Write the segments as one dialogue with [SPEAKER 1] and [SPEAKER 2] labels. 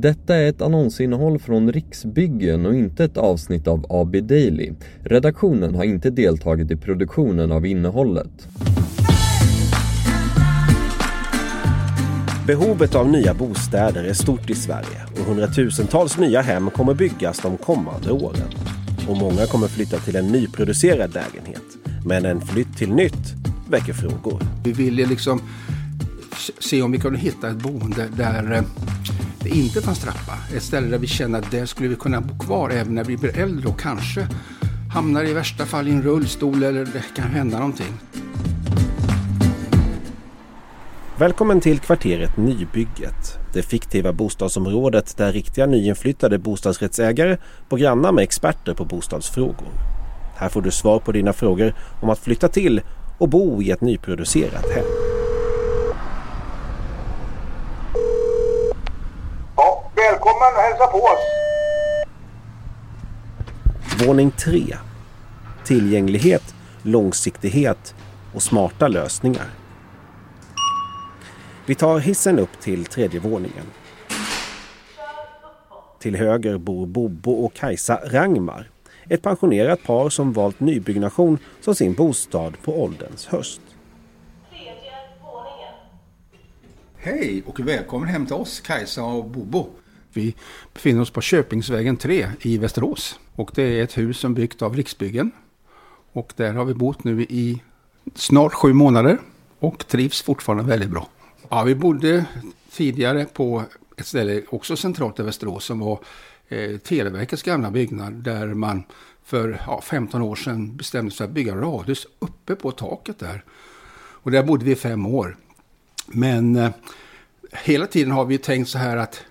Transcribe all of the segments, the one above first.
[SPEAKER 1] Detta är ett annonsinnehåll från Riksbyggen och inte ett avsnitt av AB Daily. Redaktionen har inte deltagit i produktionen av innehållet.
[SPEAKER 2] Behovet av nya bostäder är stort i Sverige och hundratusentals nya hem kommer byggas de kommande åren. Och många kommer flytta till en nyproducerad lägenhet. Men en flytt till nytt väcker frågor.
[SPEAKER 3] Vi ville liksom se om vi kunde hitta ett boende där eh, det inte fanns trappa. Ett ställe där vi känner att där skulle vi kunna bo kvar även när vi blir äldre och kanske hamnar i värsta fall i en rullstol eller det kan hända någonting.
[SPEAKER 2] Välkommen till kvarteret Nybygget. Det fiktiva bostadsområdet där riktiga nyinflyttade bostadsrättsägare bor grannar med experter på bostadsfrågor. Här får du svar på dina frågor om att flytta till och bo i ett nyproducerat hem.
[SPEAKER 4] Välkommen och hälsa på oss.
[SPEAKER 2] Våning 3. Tillgänglighet, långsiktighet och smarta lösningar. Vi tar hissen upp till tredje våningen. Till höger bor Bobo och Kajsa Rangmar. Ett pensionerat par som valt nybyggnation som sin bostad på ålderns höst.
[SPEAKER 3] Hej och välkommen hem till oss Kajsa och Bobo. Vi befinner oss på Köpingsvägen 3 i Västerås. Och det är ett hus som byggt av Riksbyggen. Och där har vi bott nu i snart sju månader och trivs fortfarande väldigt bra. Ja, vi bodde tidigare på ett ställe också centralt i Västerås som var eh, Televerkets gamla byggnad där man för ja, 15 år sedan bestämde sig för att bygga radhus uppe på taket där. Och där bodde vi i fem år. Men eh, hela tiden har vi tänkt så här att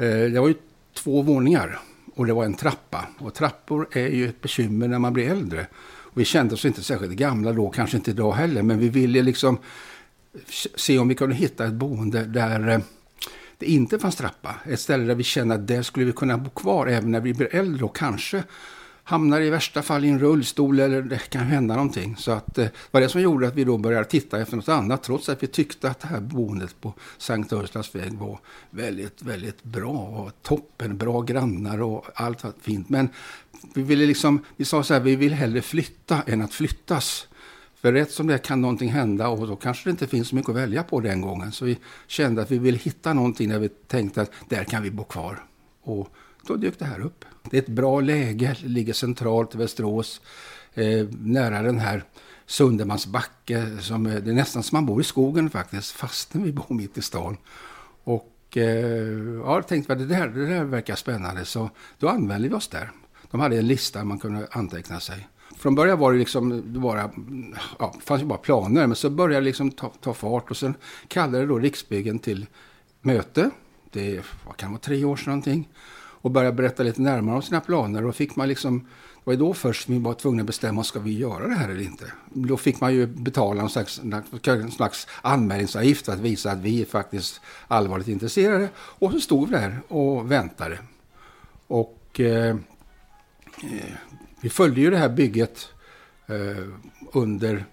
[SPEAKER 3] Eh, det var ju två våningar och det var en trappa. Och trappor är ju ett bekymmer när man blir äldre. Och vi kände oss inte särskilt gamla då, kanske inte idag heller, men vi ville liksom se om vi kunde hitta ett boende där eh, det inte fanns trappa. Ett ställe där vi känner att där skulle vi kunna bo kvar även när vi blir äldre och kanske hamnar i värsta fall i en rullstol eller det kan hända någonting. Så att eh, det var det som gjorde att vi då började titta efter något annat trots att vi tyckte att det här boendet på Sankt Urslas väg var väldigt, väldigt bra och toppen, bra grannar och allt var fint. Men vi ville liksom, vi sa så här, vi vill hellre flytta än att flyttas. För rätt som det kan någonting hända och då kanske det inte finns så mycket att välja på den gången. Så vi kände att vi ville hitta någonting där vi tänkte att där kan vi bo kvar. Och då dök det här upp. Det är ett bra läge, det ligger centralt i Västerås, eh, nära den här Sundemans backe. Som, det är nästan som man bor i skogen faktiskt, fastän vi bor mitt i stan. Och eh, ja, jag tänkte att det där, det där verkar spännande, så då använde vi oss där. De hade en lista man kunde anteckna sig. Från början var det liksom bara, ja, fanns ju bara planer, men så började det liksom ta, ta fart och sen kallade då Riksbyggen till möte. Det var, kan vara, tre år sedan någonting och började berätta lite närmare om sina planer. Och fick man liksom, det var då först vi var tvungna att bestämma, ska vi göra det här eller inte? Då fick man ju betala en slags, en slags anmälningsavgift för att visa att vi är faktiskt allvarligt intresserade. Och så stod vi där och väntade. Och eh, eh vi följde ju det här bygget eh, under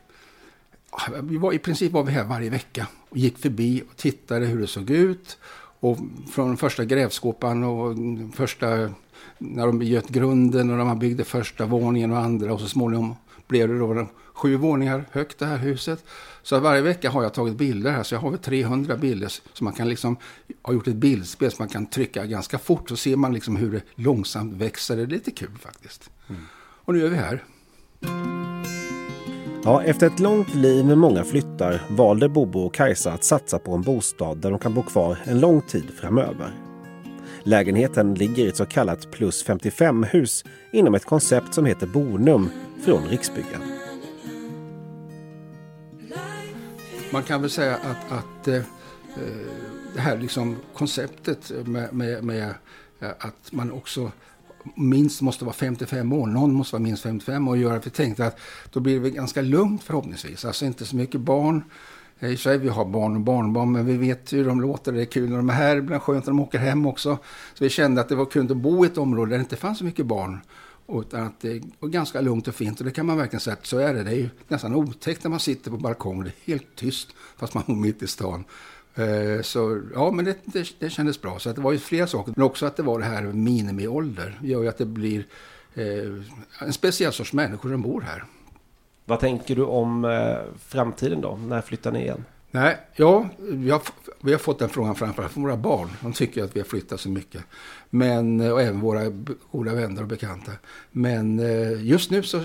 [SPEAKER 3] vi var, I princip var vi här varje vecka och gick förbi och tittade hur det såg ut. Och från första grävskopan och första, när de göt grunden och när man byggde första våningen och andra och så småningom blev det då sju våningar högt det här huset. Så varje vecka har jag tagit bilder här, så jag har väl 300 bilder så man kan liksom, har gjort ett bildspel så man kan trycka ganska fort så ser man liksom hur det långsamt växer. Det är lite kul faktiskt. Mm. Och nu är vi här.
[SPEAKER 2] Ja, efter ett långt liv med många flyttar valde Bobo och Kajsa att satsa på en bostad där de kan bo kvar en lång tid framöver. Lägenheten ligger i ett så kallat plus 55-hus inom ett koncept som heter Bonum från Riksbyggen.
[SPEAKER 3] Man kan väl säga att, att eh, eh det här liksom konceptet med, med, med att man också minst måste vara 55 år. Någon måste vara minst 55 år och göra. Vi tänkte att då blir det ganska lugnt förhoppningsvis. Alltså inte så mycket barn. Eh, I och vi har barn och barnbarn, men vi vet hur de låter. Det är kul när de är här, ibland skönt när de åker hem också. Så vi kände att det var kul att bo i ett område där det inte fanns så mycket barn. Utan att det var ganska lugnt och fint. Och det kan man verkligen säga att så är det. Det är ju nästan otäckt när man sitter på balkongen. Det är helt tyst, fast man bor mitt i stan. Eh, så ja, men det, det, det kändes bra. Så att det var ju flera saker. Men också att det var det här minimiålder. gör ju att det blir eh, en speciell sorts människor som bor här.
[SPEAKER 2] Vad tänker du om eh, framtiden då? När flyttar ni igen?
[SPEAKER 3] Nej, ja, vi har, vi har fått den frågan framförallt från våra barn. De tycker att vi har flyttat så mycket. Men, eh, och även våra goda vänner och bekanta. Men eh, just nu så,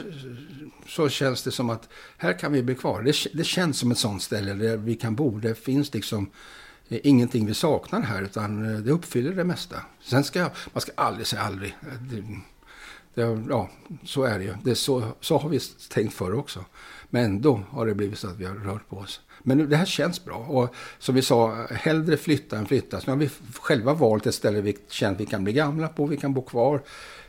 [SPEAKER 3] så känns det som att här kan vi bli kvar. Det, det känns som ett sånt ställe där vi kan bo. Det finns liksom eh, ingenting vi saknar här utan det uppfyller det mesta. Sen ska man ska aldrig säga aldrig. Det, det, ja, så är det ju. Det så, så har vi tänkt förr också. Men ändå har det blivit så att vi har rört på oss. Men det här känns bra. Och som vi sa, hellre flytta än flytta. Så nu har vi själva valt ett ställe vi känner att vi kan bli gamla på, vi kan bo kvar.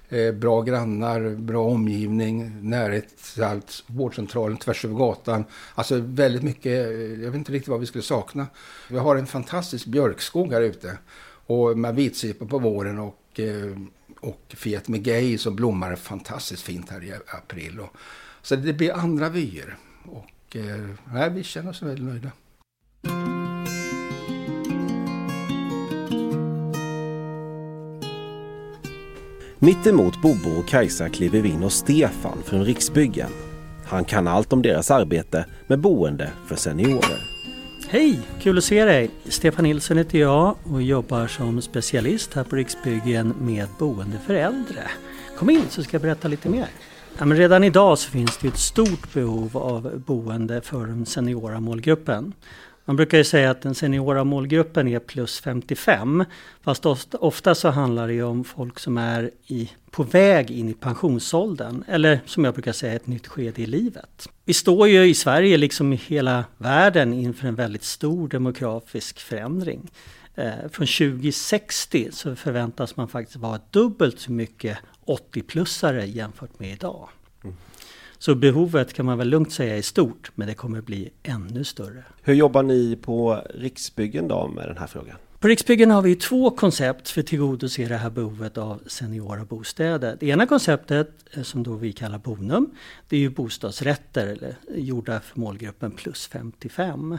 [SPEAKER 3] Eh, bra grannar, bra omgivning, närhet till allt, vårdcentralen tvärs över gatan. Alltså väldigt mycket, jag vet inte riktigt vad vi skulle sakna. Vi har en fantastisk björkskog här ute. Och med vitsippor på våren och, eh, och Fiat Megay som blommar fantastiskt fint här i april. Och, så det blir andra vyer. Och eh, nej, vi känner oss väldigt nöjda.
[SPEAKER 2] Mittemot Bobo och Kajsa kliver vi in hos Stefan från Riksbyggen. Han kan allt om deras arbete med boende för seniorer.
[SPEAKER 5] Hej! Kul att se dig! Stefan Nilsson heter jag och jobbar som specialist här på Riksbyggen med boende för äldre. Kom in så ska jag berätta lite mer. Ja, men redan idag så finns det ett stort behov av boende för den seniora målgruppen. Man brukar ju säga att den seniora målgruppen är plus 55. Fast ofta så handlar det om folk som är i, på väg in i pensionsåldern. Eller som jag brukar säga, ett nytt skede i livet. Vi står ju i Sverige, liksom i hela världen, inför en väldigt stor demografisk förändring. Eh, från 2060 så förväntas man faktiskt vara dubbelt så mycket 80-plussare jämfört med idag. Mm. Så behovet kan man väl lugnt säga är stort, men det kommer bli ännu större.
[SPEAKER 2] Hur jobbar ni på Riksbyggen då med den här frågan?
[SPEAKER 5] På Riksbyggen har vi två koncept för att tillgodose det här behovet av seniora bostäder. Det ena konceptet, eh, som då vi kallar Bonum, det är ju bostadsrätter eller gjorda för målgruppen plus 55.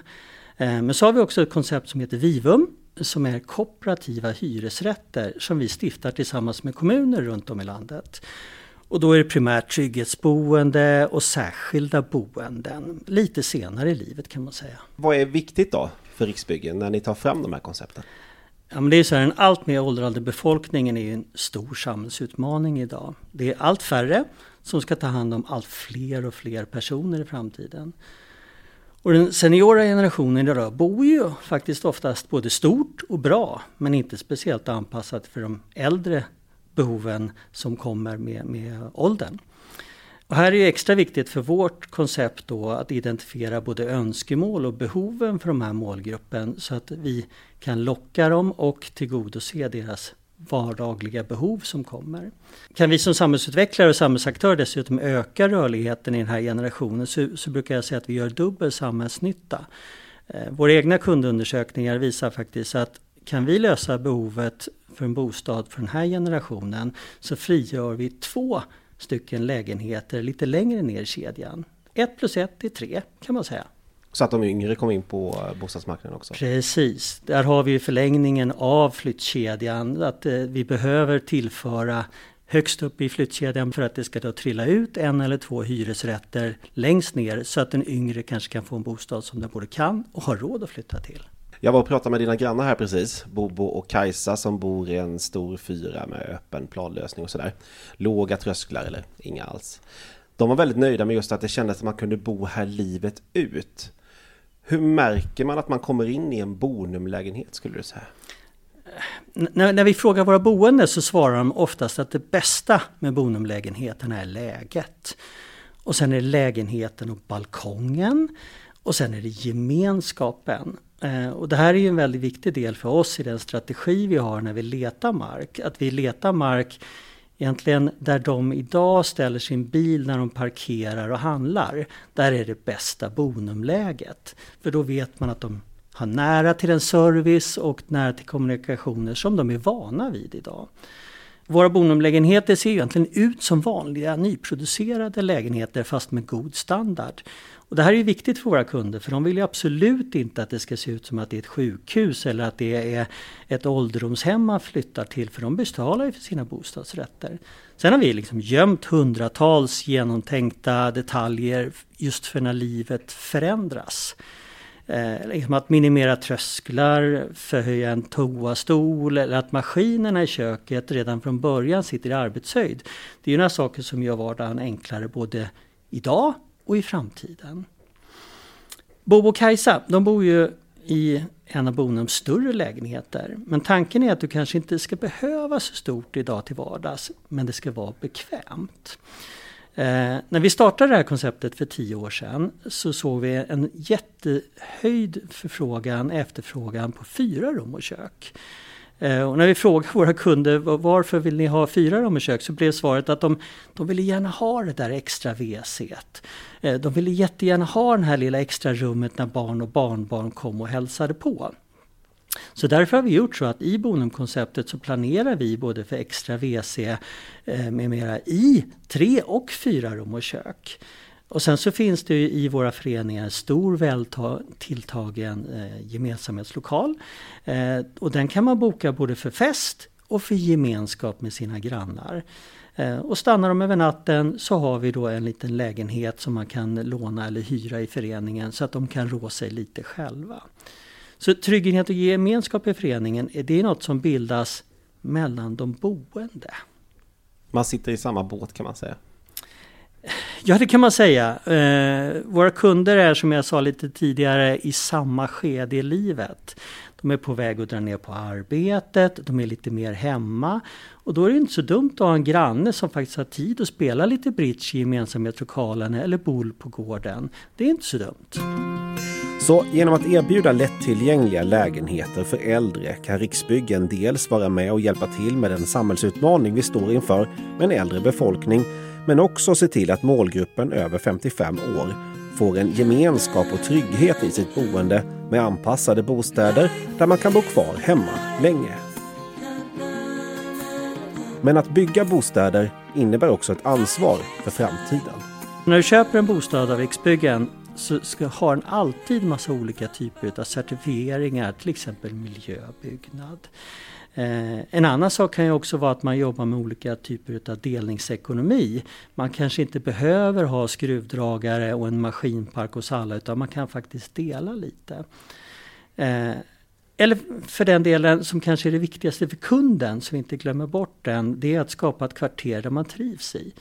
[SPEAKER 5] Eh, men så har vi också ett koncept som heter Vivum som är kooperativa hyresrätter som vi stiftar tillsammans med kommuner runt om i landet. Och då är det primärt trygghetsboende och särskilda boenden lite senare i livet kan man säga.
[SPEAKER 2] Vad är viktigt då för Riksbyggen när ni tar fram de här koncepten?
[SPEAKER 5] Ja, men det är så här, den allt mer åldrande befolkningen är en stor samhällsutmaning idag. Det är allt färre som ska ta hand om allt fler och fler personer i framtiden. Och den seniora generationen idag bor ju faktiskt oftast både stort och bra men inte speciellt anpassat för de äldre behoven som kommer med, med åldern. Och här är det extra viktigt för vårt koncept då att identifiera både önskemål och behoven för de här målgruppen så att vi kan locka dem och tillgodose deras vardagliga behov som kommer. Kan vi som samhällsutvecklare och samhällsaktörer dessutom öka rörligheten i den här generationen så, så brukar jag säga att vi gör dubbel samhällsnytta. Eh, våra egna kundundersökningar visar faktiskt att kan vi lösa behovet för en bostad för den här generationen så frigör vi två stycken lägenheter lite längre ner i kedjan. Ett plus ett är tre kan man säga.
[SPEAKER 2] Så att de yngre kom in på eh, bostadsmarknaden också?
[SPEAKER 5] Precis, där har vi förlängningen av flyttkedjan. Att eh, vi behöver tillföra högst upp i flyttkedjan för att det ska då trilla ut en eller två hyresrätter längst ner så att den yngre kanske kan få en bostad som den både kan och har råd att flytta till.
[SPEAKER 2] Jag var och pratade med dina grannar här precis, Bobo och Kajsa som bor i en stor fyra med öppen planlösning och sådär. Låga trösklar eller inga alls. De var väldigt nöjda med just att det kändes att man kunde bo här livet ut. Hur märker man att man kommer in i en bonumlägenhet skulle du säga?
[SPEAKER 5] När, när, vi frågar våra boende så svarar de oftast att det bästa med bonumlägenheten är läget. Och sen är det lägenheten och balkongen. Och sen är det gemenskapen. Eh, och det här är ju en väldigt viktig del för oss i den strategi vi har när vi letar mark. Att vi letar mark egentligen där de idag ställer sin bil när de parkerar och handlar. Där är det bästa bonumläget. För då vet man att de har nära till en service och nära till kommunikationer som de är vana vid idag. Våra bonumlägenheter ser egentligen ut som vanliga nyproducerade lägenheter fast med god standard. Och det här är viktigt för våra kunder för de vill ju absolut inte att det ska se ut som att det är ett sjukhus eller att det är ett ålderdomshem man flyttar till för de betalar ju för sina bostadsrätter. Sen har vi liksom gömt hundratals genomtänkta detaljer just för när livet förändras. Eh, liksom att minimera trösklar, förhöja en toastol eller att maskinerna i köket redan från början sitter i arbetshöjd. Det är ju några saker som gör vardagen enklare både idag och i framtiden. Bobo och Kajsa, de bor ju i en av Bonums större lägenheter. Men tanken är att du kanske inte ska behöva så stort idag till vardags, men det ska vara bekvämt. Eh, när vi startade det här konceptet för tio år sedan så såg vi en jättehöjd förfrågan, efterfrågan på fyra rum och kök. Eh, och när vi frågade våra kunder varför vill ni ha fyra rum och kök så blev svaret att de, de ville gärna ha det där extra WC. Eh, de ville jättegärna ha det här lilla extra rummet när barn och barnbarn kom och hälsade på. Så därför har vi gjort så att i Bonumkonceptet så planerar vi både för extra WC eh, med mera i tre och fyra rum och kök. Och sen så finns det i våra föreningar stor väl tilltagen eh, gemensamhetslokal. Eh, och den kan man boka både för fest och för gemenskap med sina grannar. Eh, och stannar de över natten så har vi då en liten lägenhet som man kan låna eller hyra i föreningen så att de kan rå sig lite själva. Så trygghet och gemenskap i föreningen, eh, det är något som bildas mellan de boende.
[SPEAKER 2] Man sitter i samma båt kan man säga.
[SPEAKER 5] Ja, det kan man säga. Eh, våra kunder är som jag sa lite tidigare i samma skede i livet. De är på väg att dra ner på arbetet, de är lite mer hemma. Och då är det inte så dumt att ha en granne som faktiskt har tid att spela lite bridge i gemensamhetslokalen eller boule på gården. Det är inte så dumt.
[SPEAKER 2] Så genom att erbjuda lättillgängliga lägenheter för äldre kan Riksbyggen dels vara med och hjälpa till med den samhällsutmaning vi står inför med en äldre befolkning men också se till att målgruppen över 55 år får en gemenskap och trygghet i sitt boende med anpassade bostäder där man kan bo kvar hemma länge. Men att bygga bostäder innebär också ett ansvar för framtiden.
[SPEAKER 5] När du köper en bostad av Riksbyggen så ska, har den alltid massa olika typer av certifieringar, till exempel miljöbyggnad. Eh, en annan sak kan ju också vara att man jobbar med olika typer av delningsekonomi. Man kanske inte behöver ha skruvdragare och en maskinpark hos alla utan man kan faktiskt dela lite. Eh, eller för den delen som kanske är det viktigaste för kunden, så vi inte glömmer bort den, det är att skapa ett kvarter där man trivs i.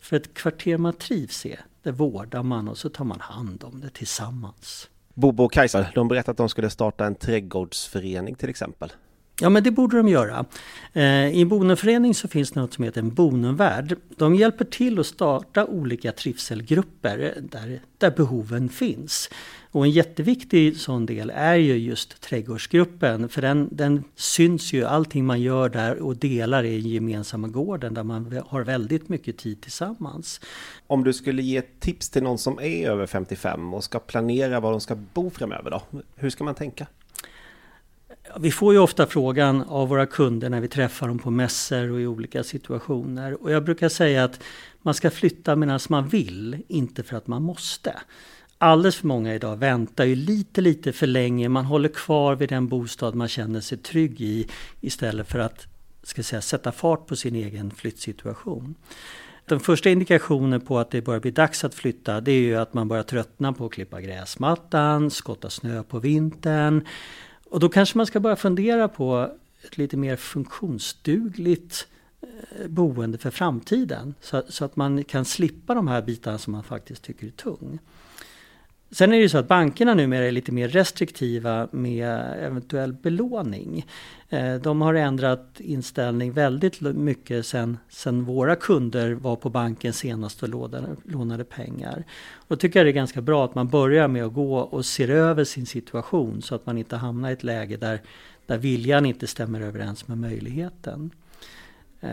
[SPEAKER 5] För ett kvarter man trivs i, det vårdar man och så tar man hand om det tillsammans.
[SPEAKER 2] Bobo och Kajsa, de berättade att de skulle starta en trädgårdsförening till exempel.
[SPEAKER 5] Ja men det borde de göra. Eh, I en så finns det något som heter en bonumvärd. De hjälper till att starta olika trivselgrupper där, där behoven finns. Och en jätteviktig sån del är ju just trädgårdsgruppen för den, den syns ju, allting man gör där och delar i gemensamma gården där man har väldigt mycket tid tillsammans.
[SPEAKER 2] Om du skulle ge ett tips till någon som är över 55 och ska planera var de ska bo framöver då, hur ska man tänka?
[SPEAKER 5] Vi får ju ofta frågan av våra kunder när vi träffar dem på mässor och i olika situationer. Och jag brukar säga att man ska flytta medan man vill, inte för att man måste. Alldeles för många idag väntar ju lite, lite för länge. Man håller kvar vid den bostad man känner sig trygg i istället för att ska säga, sätta fart på sin egen flyttsituation. Den första indikationen på att det börjar bli dags att flytta det är ju att man börjar tröttna på att klippa gräsmattan, skotta snö på vintern. Och då kanske man ska börja fundera på ett lite mer funktionsdugligt eh, boende för framtiden. Så, så, att man kan slippa de här bitarna som man faktiskt tycker är tung. Sen är det ju så att bankerna numera är lite mer restriktiva med eventuell belåning. Eh, de har ändrat inställning väldigt mycket sen, sen våra kunder var på banken senast och lånade, lånade pengar. Och tycker jag det är ganska bra att man börjar med att gå och se över sin situation så att man inte hamnar i ett läge där, där viljan inte stämmer överens med möjligheten. Eh,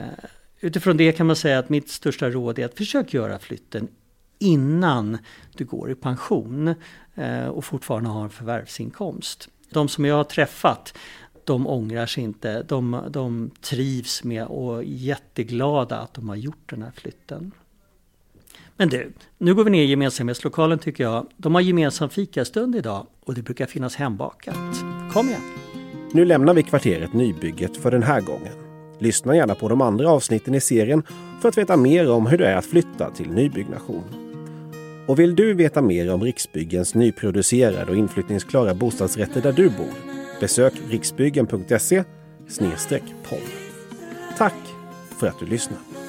[SPEAKER 5] utifrån det kan man säga att mitt största råd är att försök göra flytten innan du går i pension eh, och fortfarande har en förvärvsinkomst. De som jag har träffat de ångrar sig inte. De, de trivs med och är jätteglada att de har gjort den här flytten. Men du, nu går vi ner i gemensamhetslokalen tycker jag. De har gemensam fikastund idag och det brukar finnas hembakat. Kom igen!
[SPEAKER 2] Nu lämnar vi kvarteret Nybygget för den här gången. Lyssna gärna på de andra avsnitten i serien för att veta mer om hur det är att flytta till nybyggnation. Och vill du veta mer om Riksbyggens nyproducerade och inflyttningsklara bostadsrätter där du bor? Besök riksbyggen.se podd. Tack för att du lyssnar.